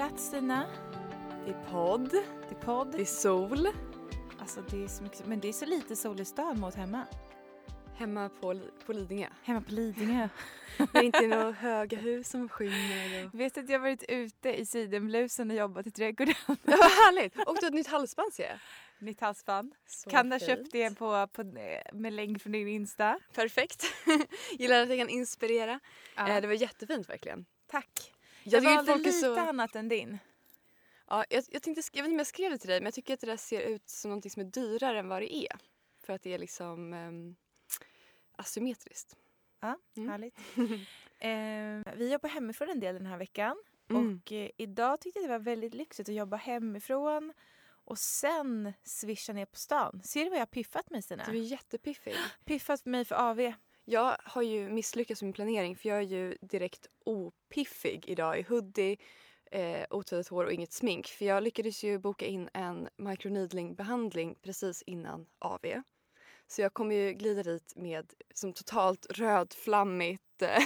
Plats Stina. Det är podd, Det är podd. det är sol. Alltså, det är så mycket, men det är så lite sol i stan mot hemma. Hemma på, på Lidingö. Hemma på Lidingö. Det är inte några höga hus som skiner. Och... Vet att jag har varit ute i sidenblusen och jobbat i trädgården. Vad härligt! Och du har ett nytt halsband ser jag. Nytt halsband. Så Kan ha fint. köpt det på, på, med länk från din Insta. Perfekt. Gillar att jag kan inspirera. Ja. Eh, det var jättefint verkligen. Tack. Jag, Jag, valde lite så... annat än din. Ja, jag, jag, tänkte, jag vet inte om jag skrev det till dig men jag tycker att det där ser ut som något som är dyrare än vad det är. För att det är liksom um, asymmetriskt. Ja, Mm. härligt. eh, vi jobbar hemifrån en del den här veckan. Mm. Och eh, idag tyckte jag det var väldigt lyxigt att jobba hemifrån och sen swisha ner på stan. Ser du vad jag har piffat mig Stina? Du är jättepiffig. Piffat mig för AV. Jag har ju misslyckats med min planering för jag är ju direkt opiffig idag i hoodie, eh, otvättat hår och inget smink. För jag lyckades ju boka in en microneedling-behandling precis innan AV. Så jag kommer ju glida dit med som totalt rödflammigt. Eh,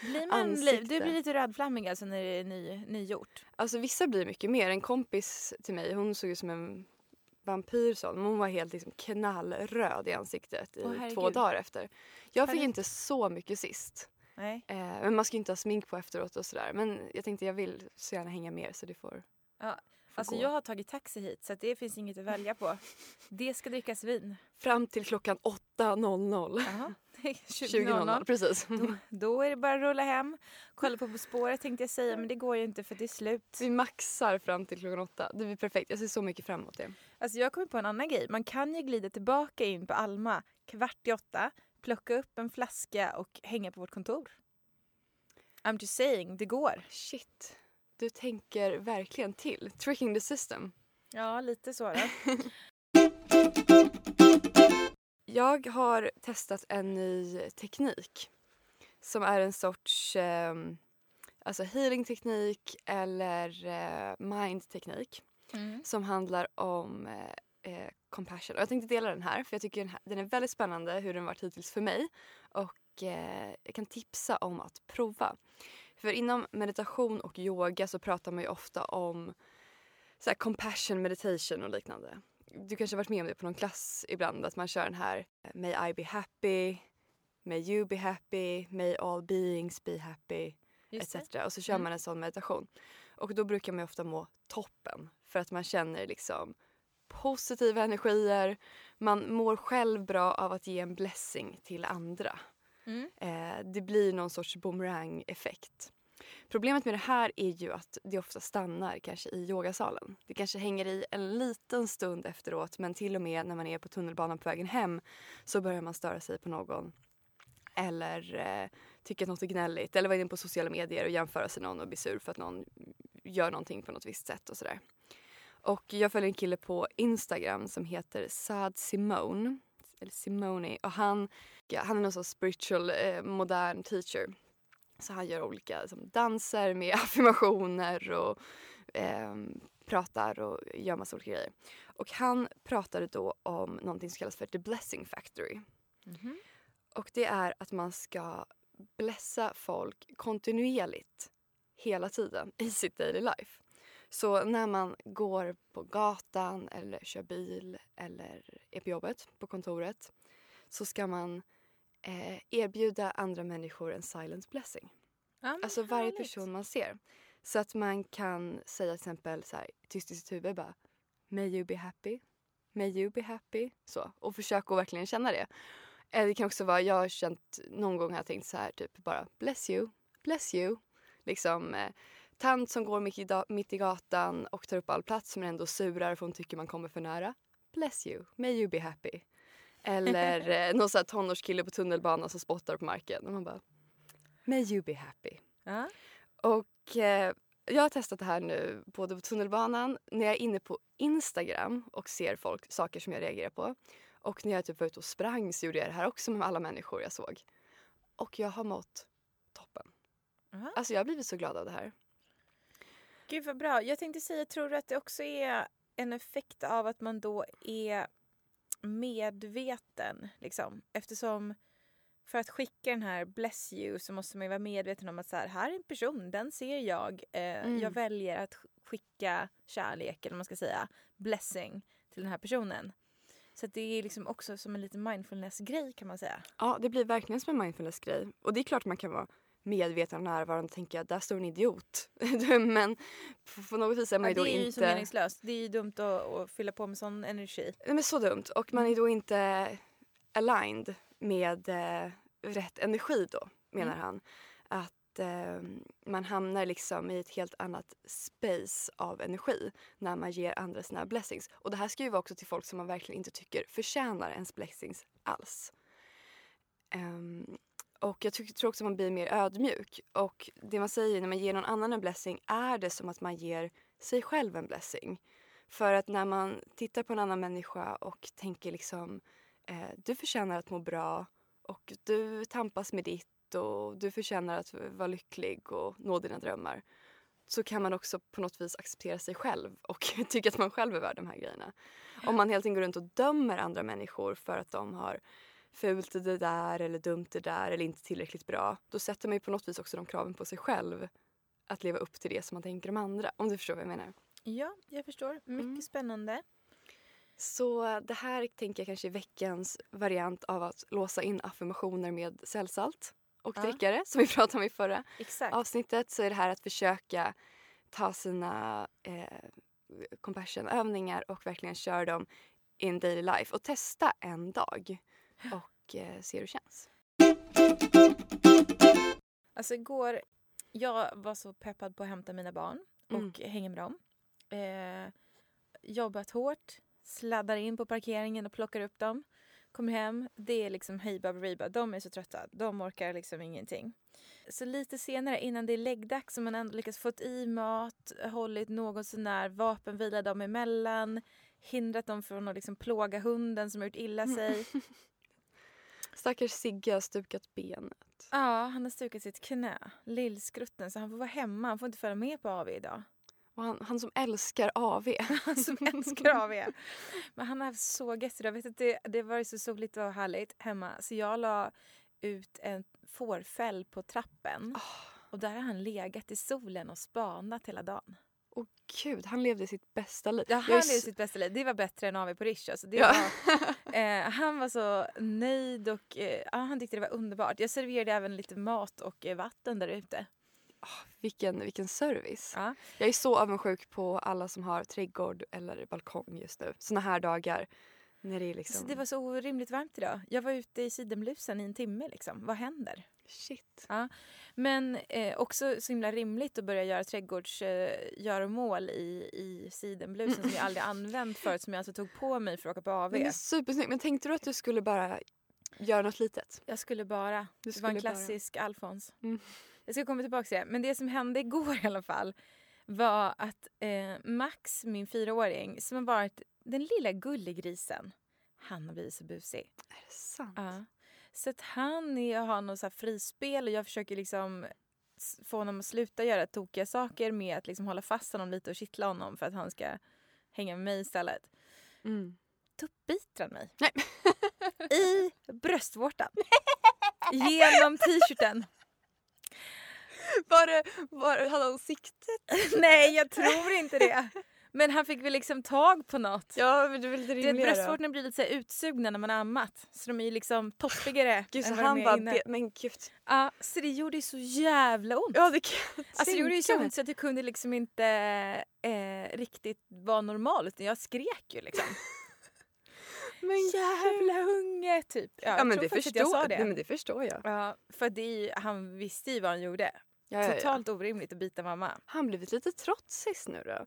Blir man, Ansikte. du blir lite rödflammig alltså när det är ny, nygjort. alltså vissa blir mycket mer. En kompis till mig hon såg ut som en vampyr sån. men Hon var helt liksom knallröd i ansiktet i Åh, två dagar efter. Jag fick inte så mycket sist. Nej. Eh, men man ska ju inte ha smink på efteråt och sådär. Men jag tänkte jag vill så gärna hänga mer så det får, Ja, Alltså gå. jag har tagit taxi hit så det finns inget att välja på. Det ska drickas vin. Fram till klockan 8.00. Jaha. 20.00 precis. Då, då är det bara att rulla hem. Kolla på På spåret tänkte jag säga men det går ju inte för det är slut. Vi maxar fram till klockan 8. Det blir perfekt. Jag ser så mycket fram emot det. Alltså jag kommit på en annan grej. Man kan ju glida tillbaka in på Alma kvart i åtta, plocka upp en flaska och hänga på vårt kontor. I'm just saying, det går. Shit. Du tänker verkligen till. Tricking the system. Ja, lite så då. Jag har testat en ny teknik som är en sorts eh, alltså healing-teknik eller eh, mind-teknik Mm. som handlar om eh, eh, compassion. Och jag tänkte dela den här för jag tycker den, här, den är väldigt spännande hur den varit hittills för mig och eh, jag kan tipsa om att prova. För inom meditation och yoga så pratar man ju ofta om så här, compassion meditation och liknande. Du kanske har varit med om det på någon klass ibland att man kör den här eh, May I be happy, May you be happy, May all beings be happy etc. Och så kör Mm. man en sån meditation. Och då brukar man ju ofta må toppen för att man känner liksom positiva energier. Man mår själv bra av att ge en blessing till andra. Mm. Eh, det blir någon sorts boomerang-effekt. Problemet med det här är ju att det ofta stannar kanske i yogasalen. Det kanske hänger i en liten stund efteråt men till och med när man är på tunnelbanan på vägen hem så börjar man störa sig på någon. Eller eh, tycka att något är gnälligt. Eller vara inne på sociala medier och jämföra sig med någon och bli sur för att någon gör någonting på något visst sätt och sådär. Och jag följer en kille på Instagram som heter Sad Simone. Eller Simone. Och han, ja, han är någon sorts spiritual eh, modern teacher. Så han gör olika liksom, danser med affirmationer och eh, pratar och gör massa olika grejer. Och han pratade då om någonting som kallas för the blessing factory. Mhm. Och det är att man ska blessa folk kontinuerligt hela tiden i sitt daily life. Så när man går på gatan eller kör bil eller är på jobbet, på kontoret så ska man eh, erbjuda andra människor en silent blessing. Ja, men Alltså varje härligt. person man ser. Så att man kan säga till exempel så här, tyst i sitt huvud bara May you be happy. May you be happy. Så. Och försök att verkligen känna det. Eh, Det kan också vara, jag har känt, någon gång har jag tänkt så här typ bara bless you, bless you. Liksom eh, tant som går mitt i, da- mitt i gatan och tar upp all plats men ändå surar för hon tycker man kommer för nära. Bless you, may you be happy. Eller eh, någon så här tonårskille på tunnelbanan som spottar på marken och man bara May you be happy. Ja. Och eh, jag har testat det här nu både på tunnelbanan, när jag är inne på Instagram och ser folk, saker som jag reagerar på. Och när jag typ var ute och sprang så gjorde jag det här också med alla människor jag såg. Och jag har mått. Aha. Alltså jag har blivit så glad av det här. Gud vad bra. Jag tänkte säga, tror du att det också är en effekt av att man då är medveten? Liksom? Eftersom för att skicka den här bless you så måste man ju vara medveten om att så här, här är en person, den ser jag. Eh, Mm. Jag väljer att sk- skicka kärlek, eller man ska säga, blessing till den här personen. Så det är liksom också som en liten mindfulness-grej kan man säga. Ja, det blir verkligen som en mindfulness-grej. Och det är klart man kan vara medveten och närvarande och tänka där står en idiot. Men på, något vis är man Ja, ju det då är ju så inte... meningslöst. Det är ju dumt att, att fylla på med sån energi. Nej, men så dumt. Och man är då inte aligned med eh, rätt energi då, menar Mm. han. Att eh, man hamnar liksom i ett helt annat space av energi när man ger andra sina blessings. Och det här ska ju vara också till folk som man verkligen inte tycker förtjänar ens blessings alls. Ehm, och jag tror också man blir mer ödmjuk. Och det man säger när man ger någon annan en blessing är det som att man ger sig själv en blessing. För att när man tittar på en annan människa och tänker liksom eh, du förtjänar att må bra och du tampas med ditt och du förtjänar att vara lycklig och nå dina drömmar så kan man också på något vis acceptera sig själv och tycka att man själv är värd de här grejerna. Om man helt enkelt går runt och dömer andra människor för att de har fult det där eller dumt det där eller inte tillräckligt bra då sätter man ju på något vis också de kraven på sig själv att leva upp till det som man tänker om andra. Om du förstår vad jag menar. Ja, jag förstår. Mycket Mm. spännande. Så det här tänker jag kanske är veckans variant av att låsa in affirmationer med sällsalt och Ja. dricka det som vi pratade om i förra Exakt. avsnittet så är det här att försöka ta sina eh, compassion-övningar och verkligen köra dem in daily life och testa en dag och eh, se hur det känns. Alltså igår, jag var så peppad på att hämta mina barn och Mm. hänga med dem. Eh, jobbat hårt, sladdar in på parkeringen och plockar upp dem. Kommer hem, det är liksom hej baberiba, de är så trötta, de orkar liksom ingenting. Så lite senare innan det är läggdags så man ändå lyckats fått i mat, hållit något sånär vapenvila dem emellan, hindrat dem från att liksom plåga hunden som har gjort illa sig. Stackars Sigge har stukat benet. Ja, han har stukat sitt knä, lillskrutten, så han får vara hemma. Han får inte följa med på AV idag. Och han, han som älskar AV. Han som älskar AV. Men han har haft så gött idag. Vet att det, det var så soligt och härligt hemma. Så jag la ut en fårfäll på trappen. Och där har han legat i solen och spanat hela dagen. Åh gud, han levde sitt bästa liv. Ja, han levde sitt bästa liv. Det var bättre än AV på Rish. Alltså Ja. var, eh, han var så nöjd och eh, han tyckte det var underbart. Jag serverade även lite mat och eh, vatten där ute. vilken, vilken service. Ja. Jag är så avundsjuk på alla som har trädgård eller balkong just nu. Såna här dagar. När det är liksom... Så det var så orimligt varmt idag. Jag var ute i sidenblusen i en timme. Liksom. Vad händer? Shit. Men eh, också så himla rimligt att börja göra trädgårdsgöromål i, i sidenblusen som jag aldrig använt förut som jag alltså tog på mig för att åka på AV. Men det är supersnyggt. Men tänkte du att du skulle bara göra något litet? Jag skulle bara. Du det var en skulle bara- klassisk Alfons. Mm. Jag ska komma tillbaka till det. Men det som hände igår i alla fall var att eh, Max, min fyraåring, som har varit den lilla gullegrisen, han har blivit så busig. Är det sant? Ja. Så att han är, har något så här frispel och jag försöker liksom få honom att sluta göra tokiga saker med att liksom hålla fast honom lite och kittla honom för att han ska hänga med mig istället. Mm. Då biter han mig. Nej. I bröstvårtan. Genom t-shirten. Var det, var, hade han siktet? Nej, jag tror inte det. Men han fick väl liksom tag på något. Ja, men du vill lite Det, bröstvårtorna blir lite utsugna när man har ammat. Så de är ju liksom toppigare Gud, än vad han de är bara, inne. det, men gud. Ja, så det gjorde ju så jävla ont. Ja, det kan jag Alltså det gjorde ju så ont så att jag kunde liksom inte eh, riktigt vara normal utan jag skrek ju liksom. Men Jävla unge typ. Ja, Ja, men det förstår, det. Nej, men det förstår jag. Ja, för det är ju, han visste ju vad han gjorde. Ja, ja, ja. Totalt orimligt att bita mamma. Han blivit lite trotsig nu då.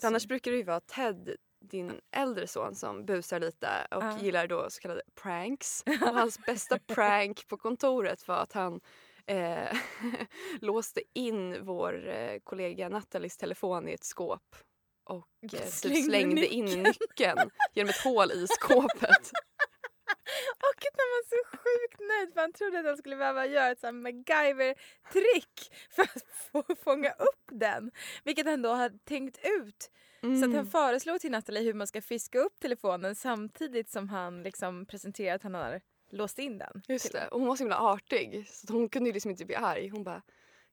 För annars brukar det ju vara Ted, din äldre son, som busar lite och Ja. gillar då så kallade pranks. Och hans bästa prank på kontoret var att han eh, låste in vår eh, kollega Nathalies telefon i ett skåp och eh, typ Slängde slängde in nyckeln genom ett hål i skåpet. Och att han var så sjukt nöjd för han trodde att han skulle behöva göra ett MacGyver-trick för att få fånga upp den. Vilket han då hade tänkt ut. Så att han Mm. föreslog till Natalie hur man ska fiska upp telefonen samtidigt som han liksom presenterar att han har låst in den. Just det. Och hon var så himla artig så hon kunde ju liksom inte bli arg. Hon bara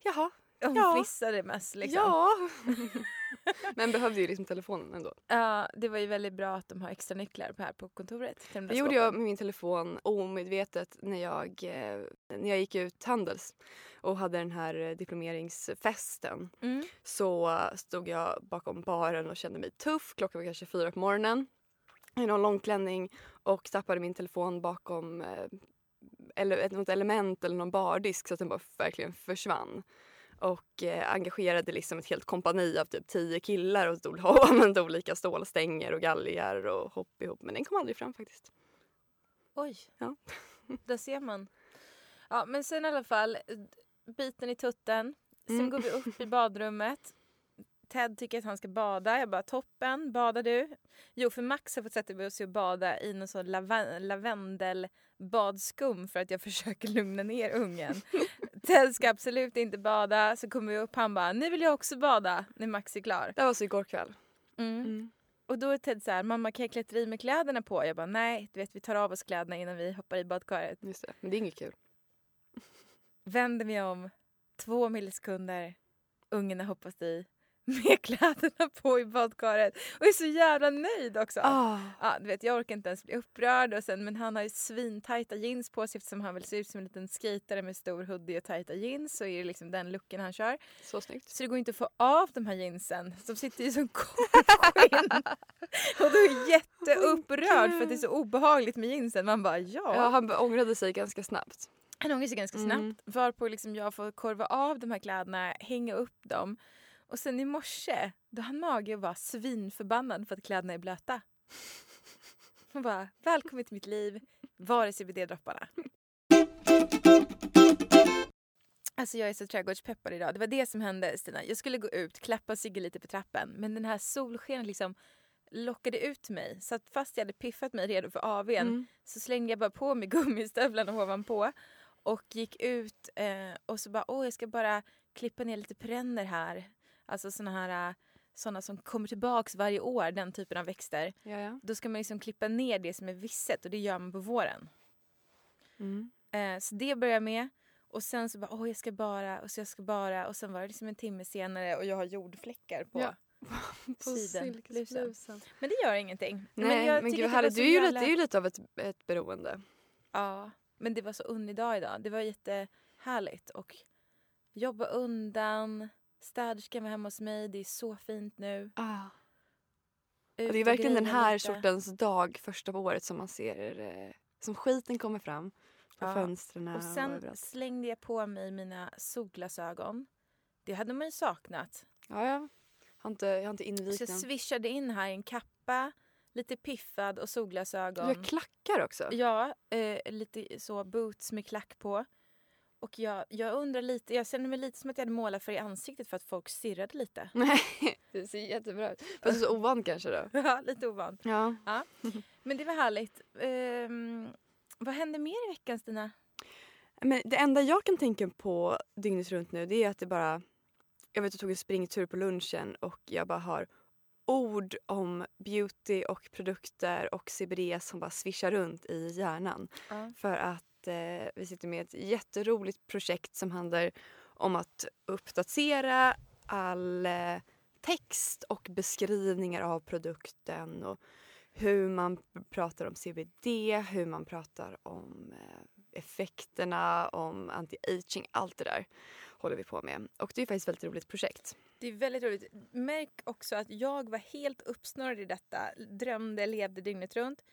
jaha, Hon Ja. fnissade mest liksom. ja. Men behövde ju liksom telefonen ändå. Ja, det var ju väldigt bra att de har extra nycklar på här på kontoret. Det gjorde jag med min telefon omedvetet när jag, eh, när jag gick ut Handels och hade den här eh, diplomeringsfesten. Mm. Så stod jag bakom baren och kände mig tuff. Klockan var kanske fyra på morgonen. I någon långklänning och tappade min telefon bakom eh, eller, ett- något element eller någon bardisk så att den bara verkligen försvann. Och eh, engagerade liksom ett helt kompani av typ tio killar och stod och använde olika stålstänger och galgar och hopp ihop. Men den kom aldrig fram faktiskt. Oj, Ja. där ser man. Ja, men sen i alla fall, biten i tutten. Sen Mm. går vi upp i badrummet. Ted tycker att han ska bada. Jag bara toppen, badar du? Jo, för Max har fått sätta sig och bada i någon sån lava- lavendelbadskum för att jag försöker lugna ner ungen. Ted ska absolut inte bada. Så kommer vi upp han bara, nu vill jag också bada när Max är klar. Det var så igår kväll. Mm. Mm. Och då är Ted så här, mamma kan jag klättra i med kläderna på? Jag bara, nej, du vet vi tar av oss kläderna innan vi hoppar i badkaret. Just det. Men det är inget kul. Vänder mig om, två millisekunder, ungen har hoppat i med kläderna på i badkaret och är så jävla nöjd också. Ah. Ja, du vet, jag orkar inte ens bli upprörd och sen, men han har ju svintajta jeans på sig eftersom han vill se ut som en liten skatare med stor hoodie och tajta jeans så är det liksom den looken han kör. Så snyggt. Så det går inte att få av de här jeansen. De sitter ju som kortskinn. och då är jätteupprörd för att det är så obehagligt med jeansen. Man bara ja. Ja, han ångrade sig ganska snabbt. Han ångrar sig ganska snabbt. Mm. Varpå liksom jag får korva av de här kläderna, hänga upp dem. Och sen i morse, då han mage att vara svinförbannad för att kläderna är blöta. Han bara, välkommen till mitt liv, var är CBD-dropparna? Alltså jag är så trädgårdspeppad idag. Det var det som hände Stina. Jag skulle gå ut, klappa Sigge lite på trappen. Men den här solskenet liksom lockade ut mig. Så att fast jag hade piffat mig redo för AWn Mm. så slängde jag bara på mig gummistövlarna ovanpå och gick ut eh, och så bara åh jag ska bara klippa ner lite perenner här. Alltså såna här såna som kommer tillbaks varje år, den typen av växter. Ja, ja. Då ska man liksom klippa ner det som är visset och det gör man på våren. Mm. Eh, så det börjar jag med. Och sen så bara åh jag ska bara och så jag ska bara och sen var det liksom en timme senare och jag har jordfläckar på. Ja. På Siden, silkesblusen. Men det gör ingenting. Nej, jag men, gud härligt. Du är ju lite, det är ju lite av ett, ett beroende. Ja, men det var så underlig dag idag. Det var jättehärligt. Och jobba undan. Städerskan var hemma hos mig. Det är så fint nu. Ah. Ut Och det är och verkligen den här lite. sortens dag första på året som man ser eh, som skiten kommer fram på Ja. fönstren Och och sen överallt. slängde jag på mig mina solglasögon. Det hade man ju saknat. Ja, ja. Jag har inte, jag har inte Så invigt jag den. swishade in här i en kappa, lite piffad och Du solglasögon. har klackar också. Ja, eh, lite så boots med klack på. Och jag, jag undrar lite, jag känner mig lite som att jag hade målat för i ansiktet för att folk stirrade lite. Nej, det ser jättebra ut. Fast så ovan kanske då. Ja, lite ovan. Ja. Men det var härligt. Ehm, vad hände mer i veckan Stina? Men det enda jag kan tänka på dygnet runt nu det är att det bara... Jag vet jag tog en springtur på lunchen och jag bara har ord om beauty och produkter och CBD som bara svischar runt i hjärnan. Ja. För att eh, vi sitter med ett jätteroligt projekt som handlar om att uppdatera all eh, text och beskrivningar av produkten och hur man pratar om CBD, hur man pratar om eh, effekterna, om anti-aging, allt det där håller vi på med. Och det är faktiskt ett väldigt roligt projekt. Det är väldigt roligt. Märk också att jag var helt uppsnurrad i detta. Drömde, levde dygnet runt.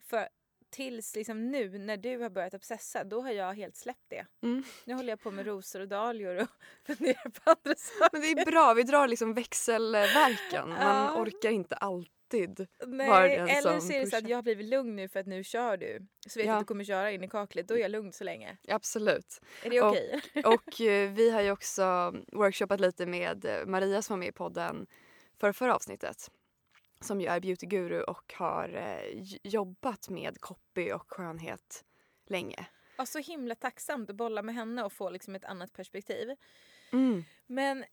För tills liksom nu när du har börjat obsessa, då har jag helt släppt det. Mm. Nu håller jag på med rosor och dahlior och funderar på andra saker. Men det är bra, vi drar liksom växelverkan. Man Ja. orkar inte alltid. Nej, var den eller så är det så att jag har blivit lugn nu för att nu kör du. Så vet jag Ja. att du kommer köra in i kaklet. Då är jag lugn så länge. Absolut. Är det Och- okej? Och eh, vi har ju också workshoppat lite med Maria som var med i podden för förra avsnittet. Som ju är beautyguru och har eh, jobbat med copy och skönhet länge. Ja, så himla tacksamt att bolla med henne och få liksom ett annat perspektiv. Mm. Men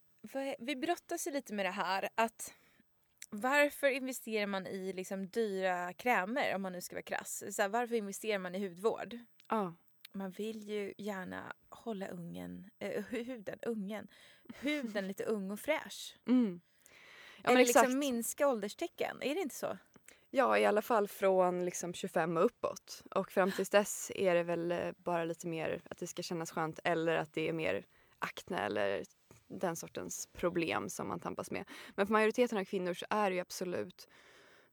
vi brottas ju lite med det här att varför investerar man i liksom dyra krämer om man nu ska vara krass? Så här, varför investerar man i hudvård? Ja. Man vill ju gärna hålla ungen, eh, huden, ungen, huden lite ung och fräsch. Mm. Eller exakt. liksom minska ålderstecken, är det inte så? Ja, i alla fall från liksom 25 och uppåt. Och fram tills dess är det väl eh, bara lite mer att det ska kännas skönt eller att det är mer akne eller den sortens problem som man tampas med. Men för majoriteten av kvinnor så är det ju absolut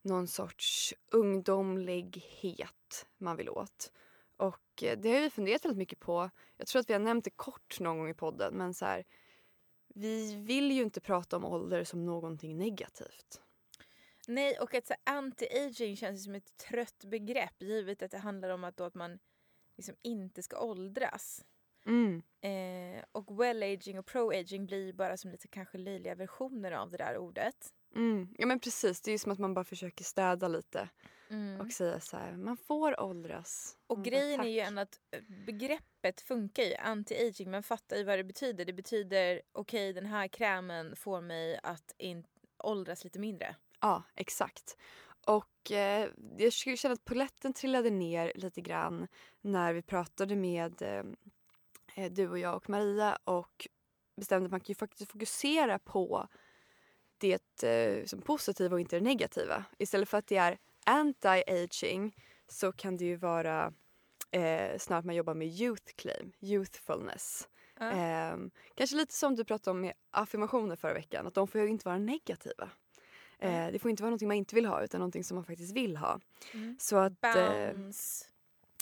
någon sorts ungdomlighet man vill åt. Och eh, det har vi funderat väldigt mycket på. Jag tror att vi har nämnt det kort någon gång i podden men så här, vi vill ju inte prata om ålder som någonting negativt. Nej, och att anti-aging känns som ett trött begrepp givet att det handlar om att, då att man liksom inte ska åldras. Mm. Eh, och well-aging och pro-aging blir ju bara som lite kanske löjliga versioner av det där ordet. Mm. Ja men precis, det är ju som att man bara försöker städa lite Mm. och säga så här, man får åldras. Och Man bara, grejen är ju ändå att eh, begreppet funkar ju, anti-aging, man fattar ju vad det betyder. Det betyder okej den här krämen får mig att in- åldras lite mindre. Ja, exakt. Och eh, jag känna att poletten trillade ner lite grann när vi pratade med eh, eh, du och jag och Maria och bestämde att man kan ju faktiskt fokusera på det eh, som positiva och inte det negativa. Istället för att det är anti-aging så kan det ju vara eh, snarare att man jobbar med youth claim, youthfulness. Ja. Ehm, kanske lite som du pratade om med affirmationer förra veckan, att de får ju inte vara negativa. Eh, det får inte vara någonting man inte vill ha utan någonting som man faktiskt vill ha. Mm. Så att eh, Bounce,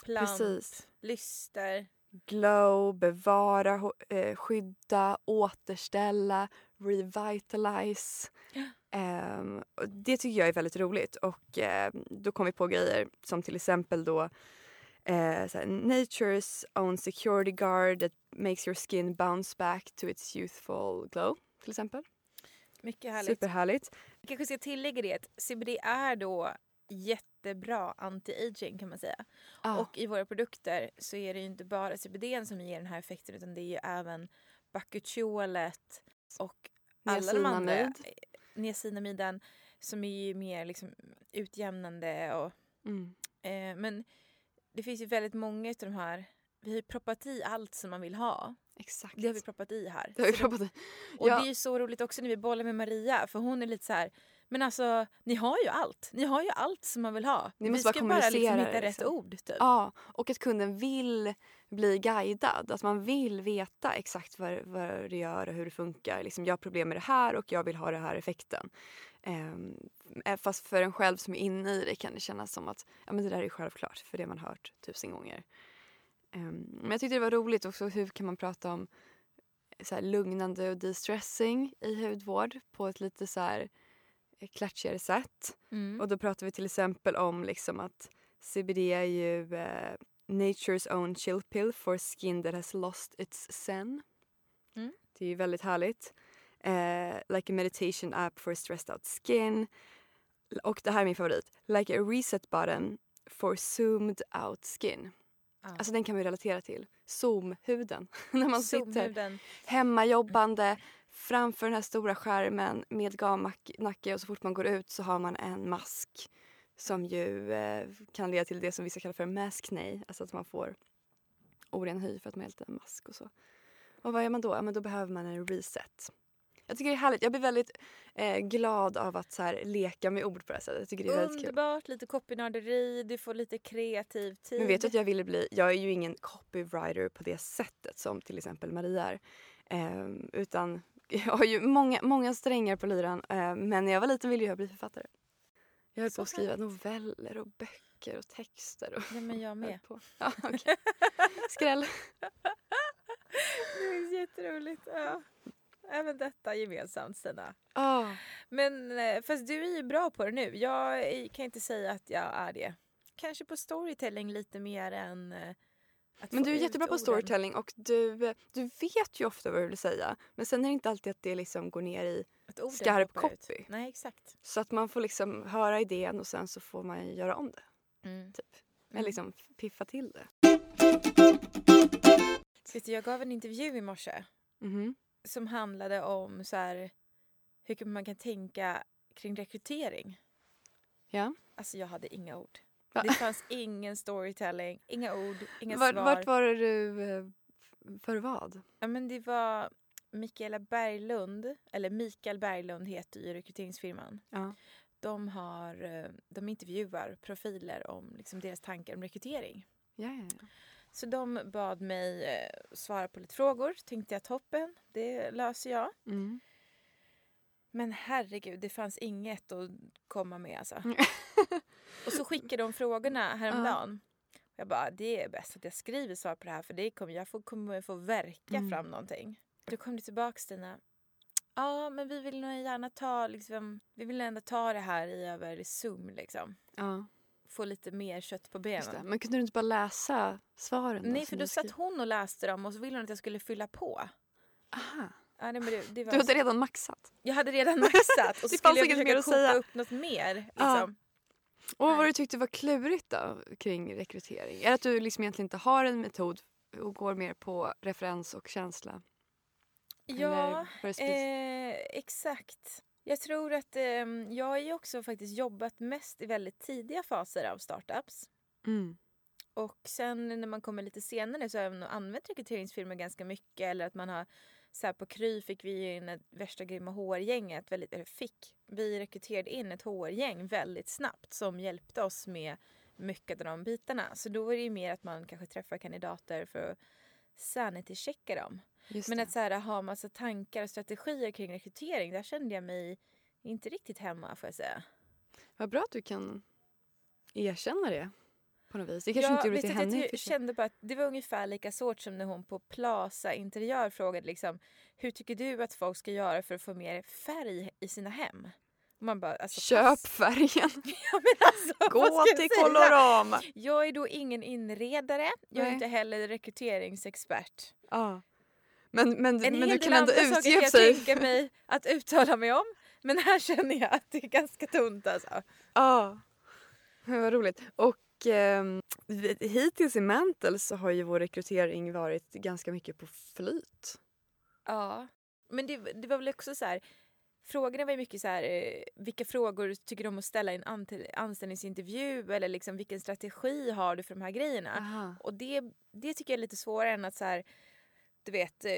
plump, precis. lyster. Glow, bevara, eh, skydda, återställa, revitalize. Och det tycker jag är väldigt roligt och eh, då kom vi på grejer som till exempel då eh, såhär, Nature's own security guard that makes your skin bounce back to its youthful glow till exempel. Mycket härligt. Superhärligt. Jag kanske ska tillägga det att CBD är då jättebra anti-aging kan man säga. Ja, Och i våra produkter så är det ju inte bara CBD som ger den här effekten utan det är ju även bakucholet och alla de andra. Niacinamid. Niacinamiden som är ju mer liksom utjämnande och Mm. eh, men det finns ju väldigt många av de här vi har ju proppat i allt som man vill ha. Exakt. Det har vi proppat i här. Det har vi pratat i. och Ja. det är ju så roligt också när vi bollar med Maria för hon är lite så här men alltså ni har ju allt. Ni har ju allt som man vill ha. Ni vi måste bara ska bara liksom kommunicera hitta det, rätt liksom. ord typ. Ja, och att kunden vill bli guidad. Att man vill veta exakt vad, vad det gör och hur det funkar. Liksom, jag har problem med det här och jag vill ha den här effekten. Ehm, eh, fast för en själv som är inne i det kan det kännas som att ja, men det där är självklart för det man hört tusen gånger. Ehm, men jag tyckte det var roligt också hur kan man prata om så här, lugnande och de-stressing i hudvård på ett lite så här eh, klatschigare sätt. Mm. Och då pratar vi till exempel om liksom att CBD är ju eh, Nature's own chill pill for skin that has lost its zen. Mm. Det är ju väldigt härligt. Eh, like a meditation app for stressed out skin. Och det här är min favorit. Like a reset button for zoomed out skin. Ja. Alltså den kan ju relatera till. Zoom-huden. När man sitter Zoomhuden. hemmajobbande framför den här stora skärmen med gamnacke och så fort man går ut så har man en mask som ju eh, kan leda till det som vissa kallar för maskney, alltså att man får oren hy för att man har en mask och så. Och vad gör man då? Ja, men då behöver man en reset. Jag tycker det är härligt. Jag blir väldigt eh, glad av att så här, leka med ord på det här sättet. Jag tycker det är. Underbart, lite copynörderi, du får lite kreativ tid. Men vet du att jag ville bli, jag är ju ingen copywriter på det sättet som till exempel Maria är. Ehm, utan jag har ju många, många strängar på lyran eh, men när jag var liten ville jag bli författare. Jag höll på att skriva noveller och böcker och texter. Och Ja, men jag med. på. Ja, okej. Skräll. Det är jätteroligt. Ja. Även detta gemensamt Stina. Ah, Men eh, fast du är ju bra på det nu. Jag kan inte säga att jag är det. Kanske på storytelling lite mer än eh, men du är jättebra på storytelling och du, du vet ju ofta vad du vill säga. Men sen är det inte alltid att det liksom går ner i skarp copy. Nej, exakt. Så att man får liksom höra idén och sen så får man göra om det. Mm. Typ. Mm. Eller liksom piffa till det. Vet du, jag gav en intervju i morse Mhm. som handlade om så här, hur man kan tänka kring rekrytering. Ja. Alltså jag hade inga ord. Det fanns ingen storytelling, inga ord, inga Vart, svar. vart var du... eh, För vad? Ja, men det var Mikaela Berglund, eller Mikael Berglund heter ju rekryteringsfirman. Ja. De, har, eh, de intervjuar profiler om liksom deras tankar om rekrytering. Ja, ja, ja. Så de bad mig eh, svara på lite frågor. Tänkte jag toppen, det löser jag. Mm. Men herregud, det fanns inget att komma med alltså. Mm. Och så skickade de frågorna häromdagen. Jag bara, det är bäst att jag skriver svar på det här för det kommer, jag får, kommer få verka Mm. fram någonting. Då kom det tillbaka Stina. Ja, men vi vill nog gärna ta, liksom, vi vill ändå ta det här i över Zoom liksom. ja, Få lite mer kött på benen. Men kunde du inte bara läsa svaren? Nej, som för då satt hon och läste dem och så ville hon att jag skulle fylla på. Aha. Ja, nej, men det, det var Du hade redan maxat. Jag hade redan maxat och så skulle jag försöka koka säga. upp något mer. Liksom. Ja. Och vad Nej. du tyckte var klurigt då kring rekrytering? Är det att du liksom egentligen inte har en metod och går mer på referens och känsla? Ja, eh, exakt. Jag tror att eh, jag har ju också faktiskt jobbat mest i väldigt tidiga faser av startups. mm. Och sen när man kommer lite senare så har jag använt rekryteringsfirmor ganska mycket. Eller att man har, så här på Kry fick vi in ett värsta grymma HR-gänget, väldigt, eller fick, vi rekryterade in ett HR-gäng väldigt snabbt som hjälpte oss med mycket av de bitarna. Så då var det ju mer att man kanske träffar kandidater för att sanity-checka dem. Men att så här, ha massa tankar och strategier kring rekrytering, där kände jag mig inte riktigt hemma får jag säga. Vad bra att du kan erkänna det på något vis. Det kanske jag inte gjorde vet till henne. jag sig. kände bara att det var ungefär lika svårt som när hon på Plaza Interiör frågade liksom, hur tycker du att folk ska göra för att få mer färg i sina hem? Man bara, alltså, Köp pass. färgen! Ja, alltså, Gå jag till? Colorama! Jag är då ingen inredare, jag är Nej. inte heller rekryteringsexpert. Ja. Men, men, En men hel du del kan ändå andra saker kan utge jag sig. tänka mig att uttala mig om. Men här känner jag att det är ganska tunt alltså. Ja. Men Vad roligt. Och ehm, hittills i Mantle så har ju vår rekrytering varit ganska mycket på flyt. Ja. Men det, det var väl också så här. Frågorna var ju mycket så här, eh, vilka frågor tycker du om att ställa i en anställningsintervju eller liksom vilken strategi har du för de här grejerna? Aha. Och det, det tycker jag är lite svårare än att så här, du vet, eh,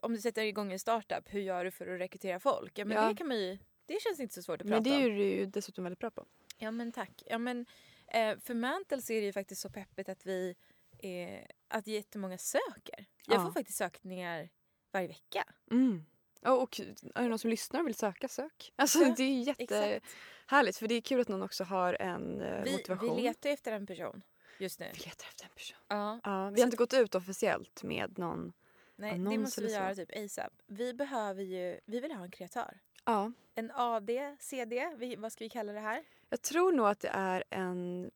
om du sätter igång en startup, hur gör du för att rekrytera folk? Ja men Ja. det kan man ju, det känns inte så svårt att Men prata det är om. du ju dessutom väldigt bra på. Ja men tack. Ja, men, eh, för Mantle så är det ju faktiskt så peppigt att vi eh, att jättemånga söker. Jag Ja. får faktiskt sökningar varje vecka. Mm. Ja, och är det någon som lyssnar och vill söka, sök. Alltså, Ja, det är jättehärligt för det är kul att någon också har en eh, Vi, motivation. vi letar efter en person just nu. Vi letar efter en person. Ja, Ja, vi har inte gått ut officiellt med någon. nej, det måste vi så. göra typ ASAP. Vi behöver ju, vi vill ha en kreatör. Ja. En AD, CD, vi, vad ska vi kalla det här? Jag tror nog att det är en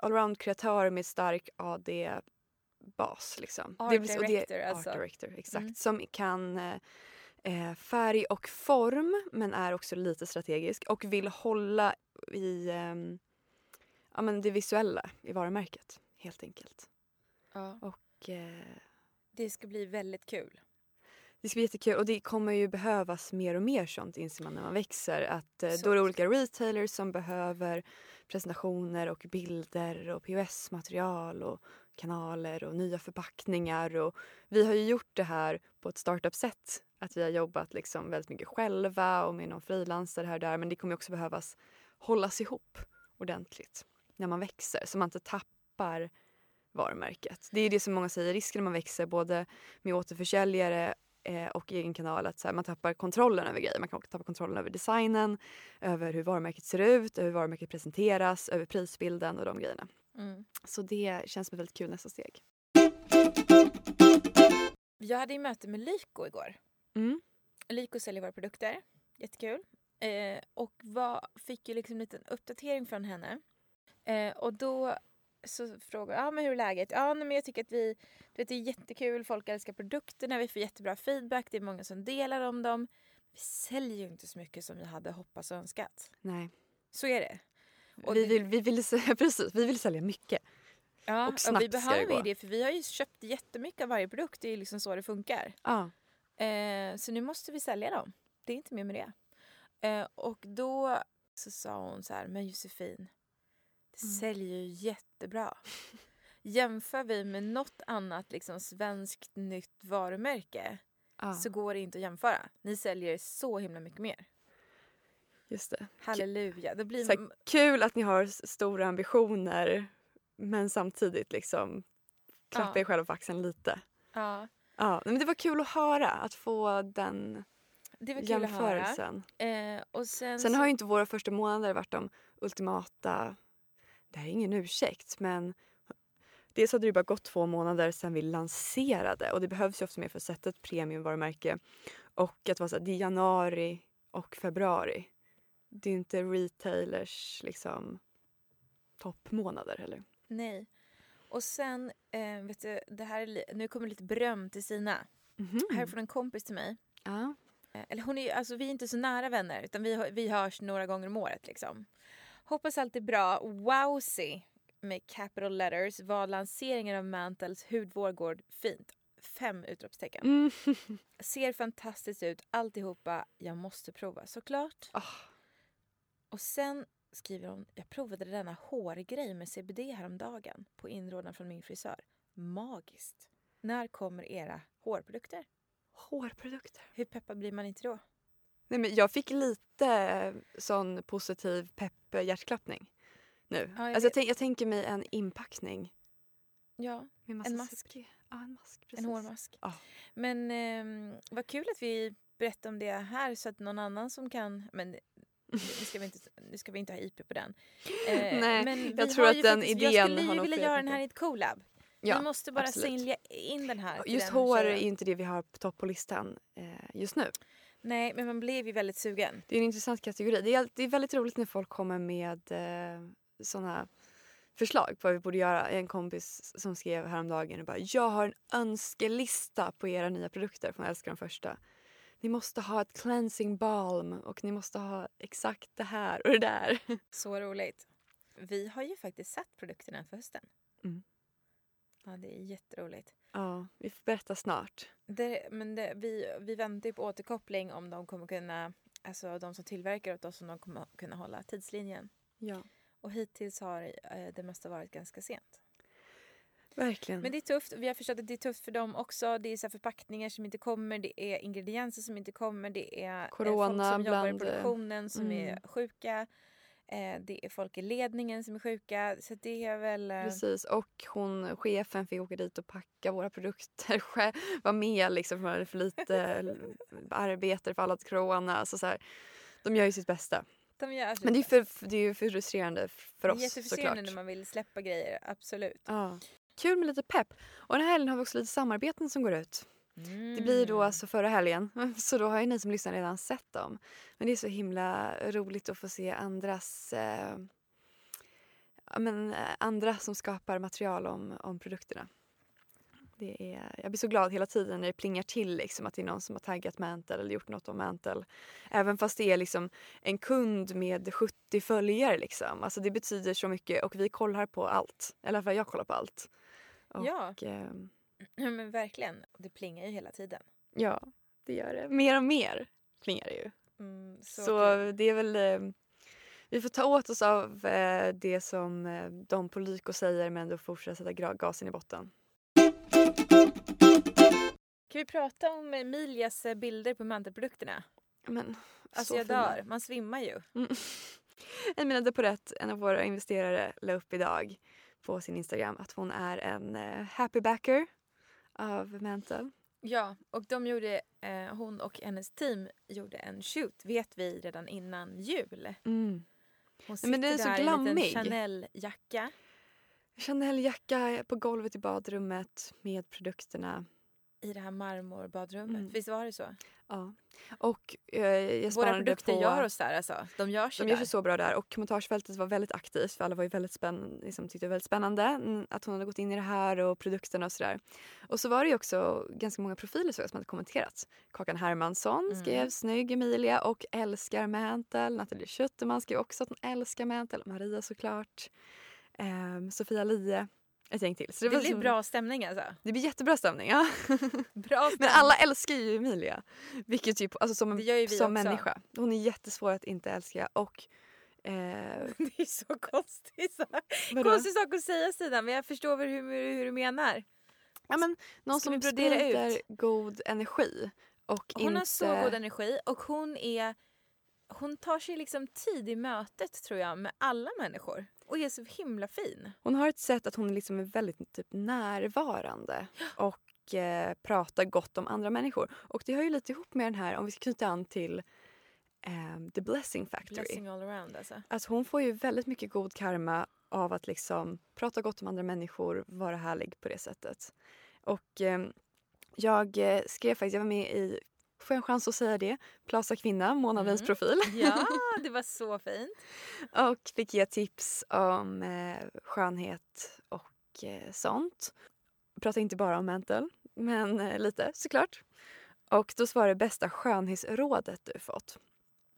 allround-kreatör med stark AD-bas. Liksom. Art Det vill- och det- director, alltså. Art director, exakt. Mm. Som kan eh, eh, färg och form men är också lite strategisk och vill hålla i ehm, ja, men det visuella i varumärket helt enkelt. Ja. Och, eh, Det ska bli väldigt kul. Det ska bli jättekul och det kommer ju behövas mer och mer sånt inser man när man växer. Att, eh, då är det olika retailers som behöver presentationer och bilder och POS-material och kanaler och nya förpackningar. Och vi har ju gjort det här på ett startup-sätt. Att vi har jobbat liksom väldigt mycket själva och med någon frilansare här och där. Men det kommer också behövas hållas ihop ordentligt när man växer så man inte tappar varumärket. Det är det som många säger risken när man växer både med återförsäljare eh, och egen kanal att så här, man tappar kontrollen över grejer. Man kan också tappa kontrollen över designen, över hur varumärket ser ut, över hur varumärket presenteras, över prisbilden och de grejerna. Mm. Så det känns som ett väldigt kul nästa steg. Jag hade ju möte med Lyko igår. Mm. Lyko säljer våra produkter. Jättekul. Eh, och var, fick ju liksom en liten uppdatering från henne. Eh, och då så frågade jag, ah, men hur är läget? Ja, nej, men jag tycker att vi, du vet, det är jättekul, folk älskar produkterna, vi får jättebra feedback, det är många som delar om dem. Vi säljer ju inte så mycket som vi hade hoppats och önskat. Nej. Så är det. Och vi, vill, vi, vill, precis, vi vill sälja mycket. Ja, Och snabbt vi ska det behöver ju det, för vi har ju köpt jättemycket av varje produkt, det är liksom så det funkar. Ja. Eh, så nu måste vi sälja dem. Det är inte mer med det. Eh, och då så sa hon så här, men Josefin, det Mm. säljer ju jättebra. Jämför vi med något annat liksom, svenskt nytt varumärke Ja, så går det inte att jämföra. Ni säljer så himla mycket mer. just det. Halleluja. Det blir... Så här, kul att ni har stora ambitioner men samtidigt liksom klappa Ja. er själva på axeln lite. Ja, Ja, men det var kul att höra, att få den det var kul att höra. jämförelsen. Eh, och sen Sen så... har ju inte våra första månader varit de ultimata... Det här är ingen ursäkt, men dels hade det bara gått två månader sedan vi lanserade och det behövs ju också mer för att sätta ett premiumvarumärke. Och att vara så här, det är januari och februari. Det är inte retailers liksom toppmånader eller? Nej. Och sen, eh, vet du, det här nu kommer lite beröm till Sina. Mhm. Här är från en kompis till mig. Ja. Eh, Eller hon är, alltså, vi är inte så nära vänner utan vi, vi hörs några gånger om året. Liksom. Hoppas allt är bra. Wowsy med capital letters var lanseringen av Mantles hudvård går fint. Fem utropstecken. Mm. Ser fantastiskt ut alltihopa. Jag måste prova såklart. Ah, Och sen skriver hon, jag provade denna hårgrej med CBD häromdagen på inrådan från min frisör. Magiskt. När kommer era hårprodukter? hårprodukter. Hur peppad blir man inte då? Nej, men jag fick lite sån positiv pepp hjärtklappning nu. Ja, jag alltså jag, tänk, jag tänker mig en inpackning. Ja, En mask. Ja, en mask. Precis. en hårmask. Ja. Men eh, vad kul att vi berättar om det här så att någon annan som kan... Men nu ska vi inte, nu ska vi inte ha IP på den. Eh, Nej, men jag tror har att den faktiskt- idén Jag skulle har ju nog vilja göra den här i ett collab. Ja, vi måste bara absolut. sälja in den här. Just den hår är inte det vi har på topp på listan eh, just nu. Nej, men man blev ju väldigt sugen. Det är en intressant kategori. Det är, det är väldigt roligt när folk kommer med eh, såna förslag på vad vi borde göra. En kompis som skrev häromdagen och bara “Jag har en önskelista på era nya produkter” för hon älskar de första. Ni måste ha ett cleansing balm och ni måste ha exakt det här och det där. Så roligt. Vi har ju faktiskt satt produkterna för hösten. Mm. Ja, det är jätteroligt. Ja, vi får berätta snart. Det, men det, vi, vi väntar på återkoppling om de kommer kunna, alltså de som tillverkar åt oss, om de kommer kunna hålla tidslinjen. Ja, Och hittills har eh, det mesta varit ganska sent. verkligen. Men det är tufft. Vi har förstått att det är tufft för dem också. Det är så förpackningar som inte kommer, det är ingredienser som inte kommer, det är eh, Corona folk som jobbar i bland, eh, produktionen som mm. är sjuka. Eh, det är folk i ledningen som är sjuka. Så det är väl... eh, Precis, och hon, chefen fick åka dit och packa våra produkter. Var med liksom för för lite arbete för alla corona. Så så här, de gör ju sitt bästa. de Men det är, för, det är ju frustrerande för Det är oss jättefrustrerande såklart. när man vill släppa grejer, absolut. Ja. Kul med lite pepp. Och den här helgen har vi också lite samarbeten som går ut. Det blir då Mm. alltså förra helgen. Så då har ju ni som lyssnar redan sett dem. Men det är så himla roligt att få se andras eh, men, eh, andra som skapar material om, om produkterna. Det är, jag blir så glad hela tiden när det plingar till liksom, att det är någon som har taggat Mantle eller gjort något om Mantle. Även fast det är liksom en kund med 70 följare. Liksom. Alltså, det betyder så mycket och vi kollar på allt. Eller i alla fall jag kollar på allt. Och, Ja. eh, Ja, men verkligen. Det plingar ju hela tiden. ja, det gör det. Mer och mer plingar det ju. Mm, så Så, det är väl... Eh, vi får ta åt oss av eh, det som eh, de på Lyko säger men då fortsätta sätta gasen i botten. Kan vi prata om Emilias eh, bilder på mantelprodukterna? Men, Alltså så jag dör, man svimmar ju. Mm. Emina Deporet, en av våra investerare, la upp idag på sin Instagram att hon är en eh, happy backer av Mantle. Ja, och de gjorde, eh, hon och hennes team gjorde en shoot, vet vi, redan innan jul. Mm. Hon Nej, men det är sitter så där i en glammig. Chanel-jacka. Chanel-jacka på golvet i badrummet med produkterna. I det här marmorbadrummet. Mm. Visst var det så? Ja. Och eh, jag Våra produkter på... gör oss där alltså. De görs ju De gör sig så bra där och kommentarsfältet var väldigt aktivt för alla var ju väldigt spänn, liksom, tyckte det var väldigt spännande mm, att hon hade gått in i det här och produkterna och sådär. Och så var det ju också ganska många profiler så som hade kommenterat. Kakan Hermansson Mm. skrev snygg Emilia och älskar Mantle. Nathalie Schuterman skrev också att hon älskar Mantle. Maria såklart. Ehm, Sofia Lie. Ett gäng till. Så Det, var blir som- bra stämning alltså. Det blir jättebra stämning. Ja. Bra stämning. Men alla älskar ju Emilia. Vilket ju, alltså som, Det ju som människa. Hon är jättesvår att inte älska. Och... Eh, Det är så konstigt. Så. Konstig sak att säga Stina men jag förstår väl hur, hur du menar. Ja, men, någon Ska som sprider god energi. Och Hon inte... har så god energi och hon är hon tar sig liksom tid i mötet tror jag med alla människor och är så himla fin. Hon har ett sätt att hon liksom är väldigt typ, närvarande och eh, pratar gott om andra människor. Och det hör ju lite ihop med den här, om vi ska knyta an till ehm, The Blessing Factory. Blessing all around alltså. Alltså hon får ju väldigt mycket god karma av att liksom prata gott om andra människor, vara härlig på det sättet. Och ehm, jag eh, skrev faktiskt, jag var med i, får jag en chans att säga det, Plaza Kvinna, månadens Mm. profil. Ja, det var så fint. Och fick ge tips om eh, skönhet och eh, sånt. Pratar inte bara om mental, men eh, lite såklart. Och då svarade bästa skönhetsrådet du fått.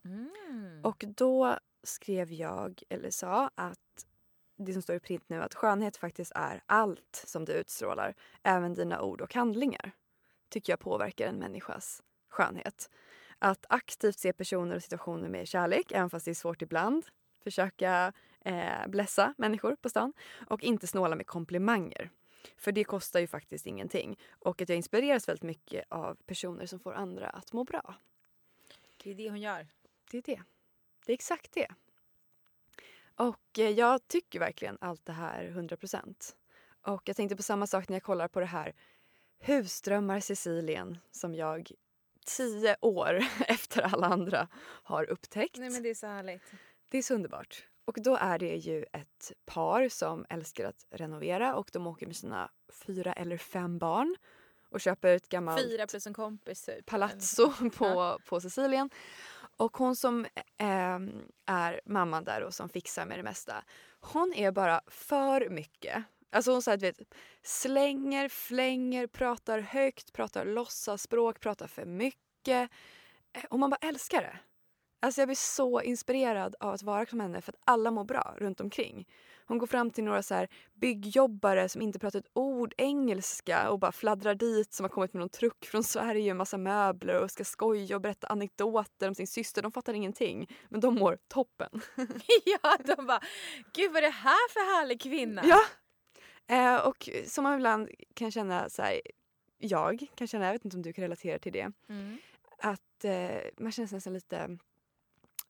Mm. Och då skrev jag, eller sa, att det som står i print nu, att skönhet faktiskt är allt som du utstrålar. Även dina ord och handlingar. Tycker jag påverkar en människas skönhet. Att aktivt se personer och situationer med kärlek, även fast det är svårt ibland. Försöka eh, blessa människor på stan. Och inte snåla med komplimanger. För det kostar ju faktiskt ingenting. Och att jag inspireras väldigt mycket av personer som får andra att må bra. Det är det hon gör. Det är det. Det är exakt det. Och eh, jag tycker verkligen allt det här 100 procent. Och jag tänkte på samma sak när jag kollar på det här Husdrömmar Sicilien som jag tio år efter alla andra har upptäckt. Nej men det är så härligt. Det är så underbart. Och då är det ju ett par som älskar att renovera och de åker med sina fyra eller fem barn och köper ett gammalt Fyra plus en kompis typ. palazzo på, på Sicilien. Och hon som eh, är mamman där och som fixar med det mesta. Hon är bara för mycket. Alltså hon så här, vet, slänger, flänger, pratar högt, pratar låtsasspråk, pratar för mycket. Eh, Och man bara älskar det. Alltså jag blir så inspirerad av att vara som henne för att alla mår bra runt omkring. Hon går fram till några så här byggjobbare som inte pratar ett ord engelska och bara fladdrar dit som har kommit med någon truck från Sverige, en massa möbler och ska skoja och berätta anekdoter om sin syster. De fattar ingenting, men de mår toppen. ja, de bara gud vad är det här för härlig kvinna? Ja! Eh, och som man ibland kan känna så här, jag kan känna, jag vet inte om du kan relatera till det, Mm. att eh, man känner sig nästan lite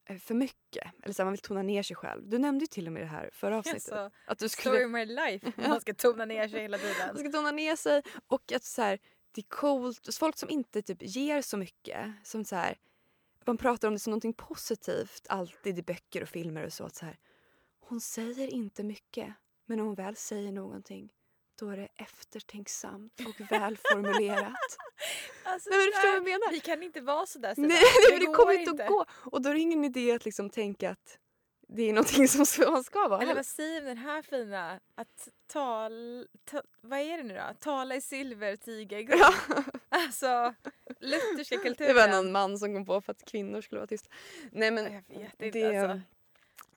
eh, för mycket. Eller så här, man vill tona ner sig själv. Du nämnde ju till och med det här förra avsnittet. Alltså, att du story skulle of my life. Man ska tona ner sig hela man tiden. ska tona ner sig och att så här, det är coolt. Folk som inte typ ger så mycket. Som så här, man pratar om det som någonting positivt alltid i böcker och filmer och så. Att så här, hon säger inte mycket men när hon väl säger någonting då är det eftertänksamt och välformulerat. Alltså, Nej, men du förstår vad jag menar? Vi kan inte vara sådär Stina. Nej, det går kommer inte att gå. Och då är det ingen idé att liksom tänka att det är någonting som ska- man ska vara. Eller vad säger den här fina? Att tal, ta, vad är det nu då? Tala i silver, tiga i guld. Ja. Alltså lutherska Det kulturen. var någon man som kom på för att kvinnor skulle vara tysta. Nej men Jag vet inte det, alltså.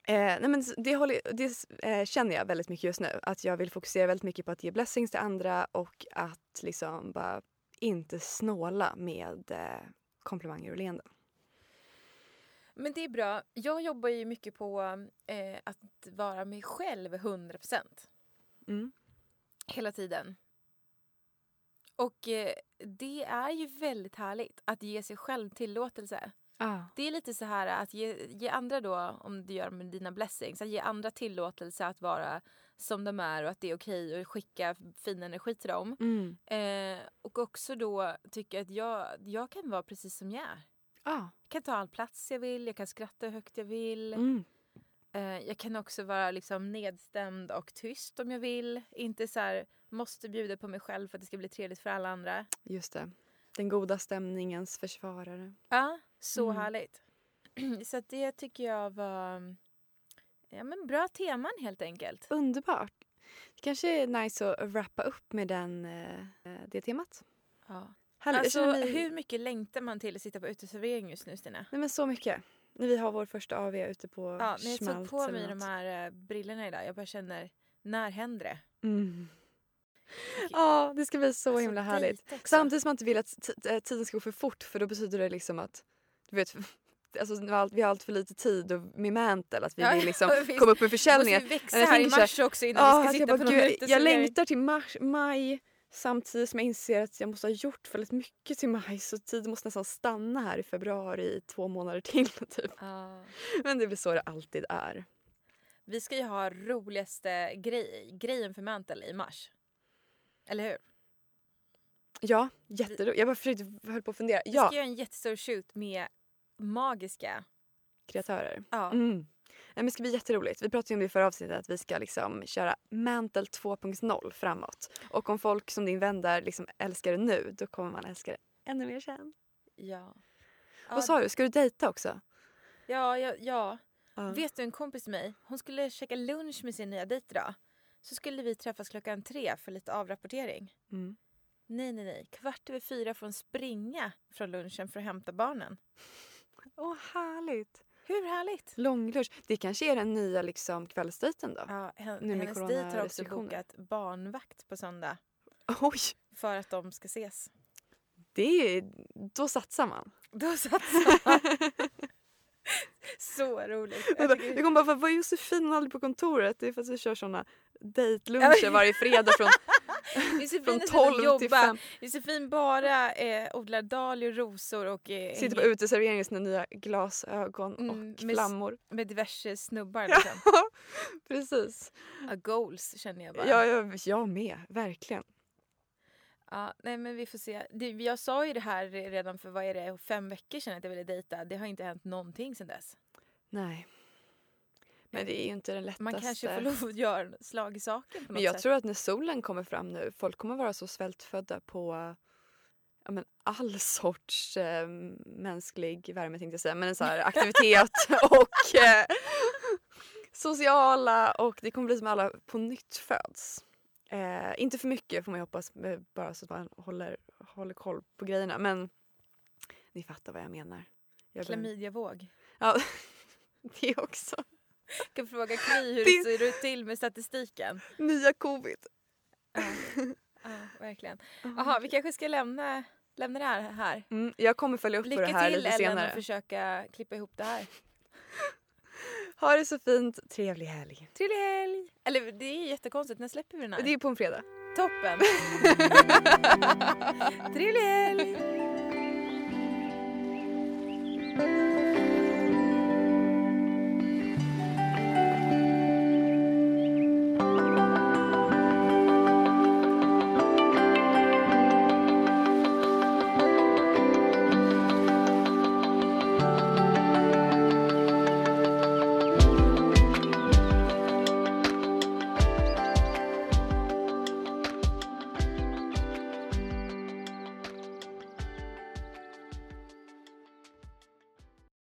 Eh, nej, men det, håller, det eh, känner jag väldigt mycket just nu. Att jag vill fokusera väldigt mycket på att ge blessings till andra och att liksom bara inte snåla med eh, komplimanger och leenden. Men det är bra. Jag jobbar ju mycket på eh, att vara mig själv 100% Mm. hela tiden. Och eh, det är ju väldigt härligt att ge sig själv tillåtelse. Ah. Det är lite så här att ge, ge andra då, om du gör med dina blessings, att ge andra tillåtelse att vara som de är och att det är okej att skicka fin energi till dem. Mm. Eh, och också då tycka att jag, jag kan vara precis som jag är. Ah. Jag kan ta all plats jag vill, jag kan skratta hur högt jag vill. Mm. Eh, jag kan också vara liksom nedstämd och tyst om jag vill. Inte så här, måste bjuda på mig själv för att det ska bli trevligt för alla andra. Just det. Den goda stämningens försvarare. Ja, så Mm. härligt. så det tycker jag var ja, men bra teman helt enkelt. Underbart. Det kanske är nice att wrappa upp med den, eh, det temat. Ja. Härligt. Alltså, mig- hur mycket längtar man till att sitta på uteservering just nu Stina? Nej men så mycket. När vi har vår första AV ute på Ja, när jag tog på mig de här eh, brillorna idag, jag bara känner, när händer det? Mm. Ja, det ska bli så Alltså, himla härligt. Samtidigt som man inte vill att eh, tiden ska gå för fort för då betyder det liksom att du vet, alltså, vi har allt- vi för lite tid och med Mantle att vi vill liksom ja, komma upp med försäljningar. ju växa jag här i mars också innan Ja, vi ska att sitta jag, på bara, någon gud, jag uteservering. längtar till mars, maj samtidigt som jag inser att jag måste ha gjort väldigt mycket till maj så tiden måste nästan stanna här i februari i två månader till. Typ. Ja. Men det blir så det alltid är. Vi ska ju ha roligaste grej, grejen för Mantle i mars. Eller hur? Ja, jätteroligt. Jag bara försökte, höll på att fundera. Vi Ja, ska göra en jättestor shoot med magiska... kreatörer. Ja. Mm. Nej, men det ska bli jätteroligt. Vi pratade om det i förra avsnittet att vi ska liksom köra Mantle 2.0 framåt. Och om folk som din vän där liksom älskar det nu då kommer man älska det ännu mer sen. Ja. Ja, Vad sa du? Ska du dejta också? Ja, ja, ja. Ja. Vet du en kompis till mig, hon skulle käka lunch med sin nya dejt idag. Så skulle vi träffas klockan tre för lite avrapportering. Mm. Nej, nej, nej. Kvart över fyra får hon springa från lunchen för att hämta barnen. Åh, härligt! Hur härligt? Långlunch. Det kanske är den nya liksom, kvällsdejten då? Ja, hen, Nu med hennes dejt har också bokat barnvakt på söndag Oj! för att de ska ses. Det är, då satsar man. Då satsar man. Så roligt. Jag Jag, tycker- jag kommer bara, vad är Josefin aldrig på kontoret? Det är för att vi kör såna dejtluncher varje fredag från, Josefin från har slutat 12 till jobba. 5. Josefin bara eh, odlar dahlior, rosor och eh, Sitter på uteserveringen i sina nya glasögon Mm, och med- flammor. med diverse snubbar. Ja. Liksom. Precis. Ja, goals känner jag bara. Ja, jag, jag med. Verkligen. Ja, nej men vi får se. Det, jag sa ju det här redan för vad är det, fem veckor sedan att jag ville dejta. Det har inte hänt någonting sedan dess. Nej. Men det är ju inte den lättaste. Man kanske får lov att göra slag i saken Men jag sätt. tror att när solen kommer fram nu, folk kommer vara så svältfödda på ja, men all sorts eh, mänsklig värme tänkte jag säga, men en så här aktivitet och eh, sociala och det kommer bli som alla på nytt föds. Eh, inte för mycket får man ju hoppas, eh, bara så att man håller, håller koll på grejerna. Men ni fattar vad jag menar. Jag Klamydiavåg. Ja, det också. Kan fråga Kry hur Det- ser till med statistiken. Nya covid. Ja, ja verkligen. Jaha, vi kanske ska lämna, lämna det här. här. Mm, jag kommer följa upp på det Lycka här till lite Ellen senare. och försöka klippa ihop det här. Ha det så fint. Trevlig helg. Trevlig helg! Eller det är jättekonstigt, när släpper vi den här? Det är på en fredag. Toppen! Trevlig helg!